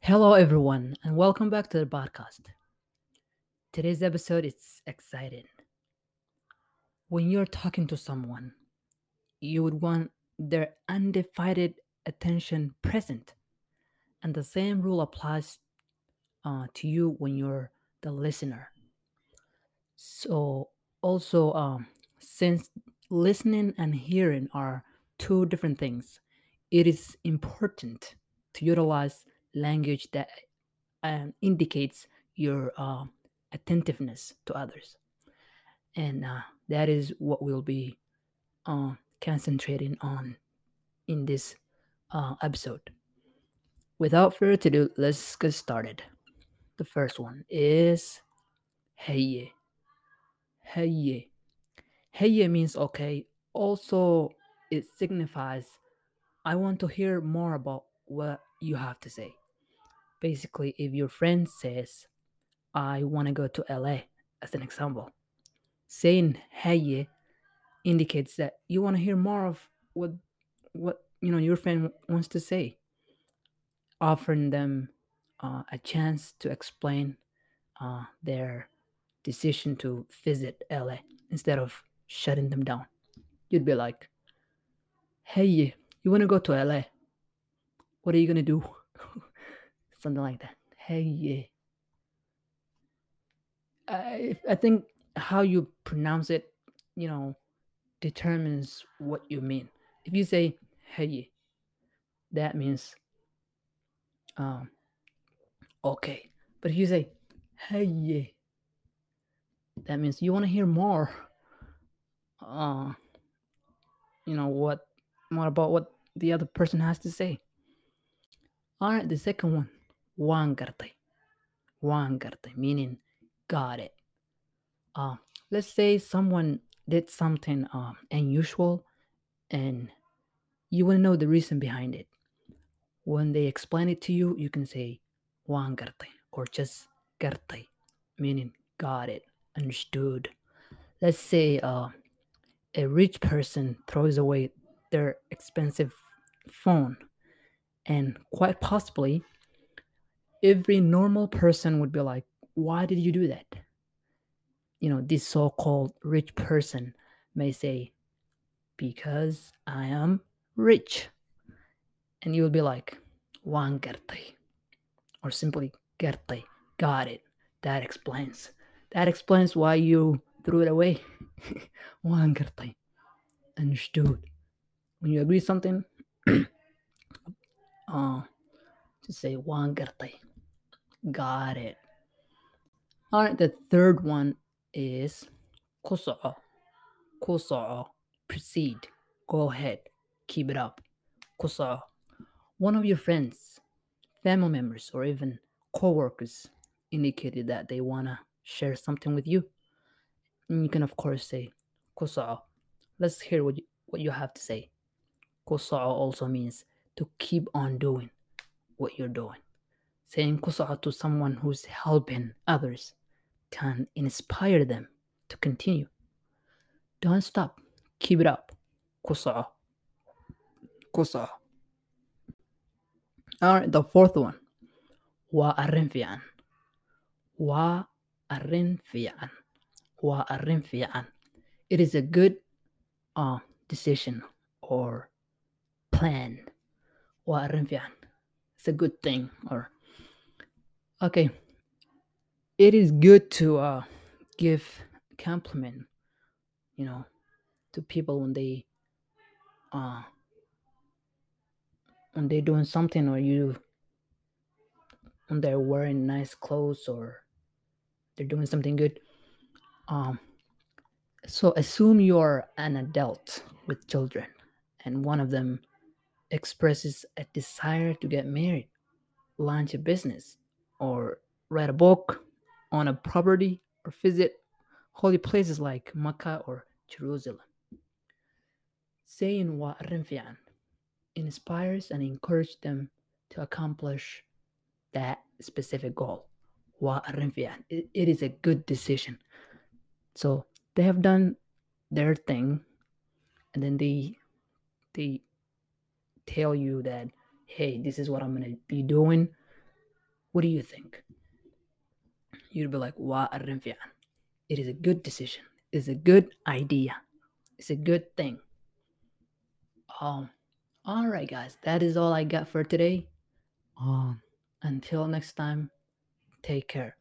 Hello, everyone, and welcome back to the podcast. Today's episode is exciting. When you're talking to someone, you would want their undivided attention present, and the same rule applies uh, to you when you're the listener. So, also, um, since listening and hearing are two different things, it is important to utilize language that um, indicates your uh, attentiveness to others. And uh, that is what we'll be uh, concentrating on in this uh, episode. Without further ado, let's get started. The first one is Heye. Heye. Heye means okay. Also, it signifies I want to hear more about what you have to say. Basically, if your friend says, I want to go to LA, as an example, saying Heye indicates that you want to hear more of what what you know your friend wants to say offering them uh, a chance to explain uh, their decision to visit LA instead of shutting them down. You'd be like, hey, you want to go to LA? What are you going to do? Something like that. Hey, I, I think how you pronounce it, you know, determines what you mean. If you say hey, that means um okay. But if you say hey, that means you want to hear more. Uh, you know what more about what the other person has to say. All right, the second one, wangarte. Wangarte, meaning got it. Uh, let's say someone did something um, unusual and you to know the reason behind it. When they explain it to you, you can say wangarte or just garte, meaning got it, understood. Let's say uh, a rich person throws away their expensive phone, and quite possibly, every normal person would be like, Why did you do that? You know, this so called rich person may say, Because I am rich. And you'll be like, Juan. Or simply Gerte. Got it. That explains. That explains why you threw it away. Juan. Understood. When you agree something, uh, to say Juan Gerte. Got it. All right, the third one is kuso'o. Kuso'o. Proceed. Go ahead keep it up. Kusa, one of your friends, family members, or even co-workers indicated that they wanna share something with you. And you can of course say, Kusa, let's hear what you, what you have to say. Kusa also means to keep on doing what you're doing. Saying kusa to someone who's helping others can inspire them to continue. Don't stop. Keep it up. Kusa. Kusa. All the fourth one. Wa arrin fiican. Waa arrin fiican. Waa arrin fiican. It is a good uh, decision or plan. Waa arrin fiican. It's a good thing or okay. It is good to uh, give compliment, you know, to people when they uh, when they're doing something or you when they're wearing nice clothes or they're doing something good um so assume you're an adult with children and one of them expresses a desire to get married launch a business or write a book on a property or visit holy places like Mecca or Jerusalem saying wa fi'an inspires and encourages them to accomplish that specific goal. It, it is a good decision. So they have done their thing, and then they they tell you that hey, this is what I'm gonna be doing. what do you think? You'd be like, "Wa arrin fiican." It is a good decision. It's a good idea. It's a good thing. Um, all right, guys, that is all I got for today. Um, until next time, take care.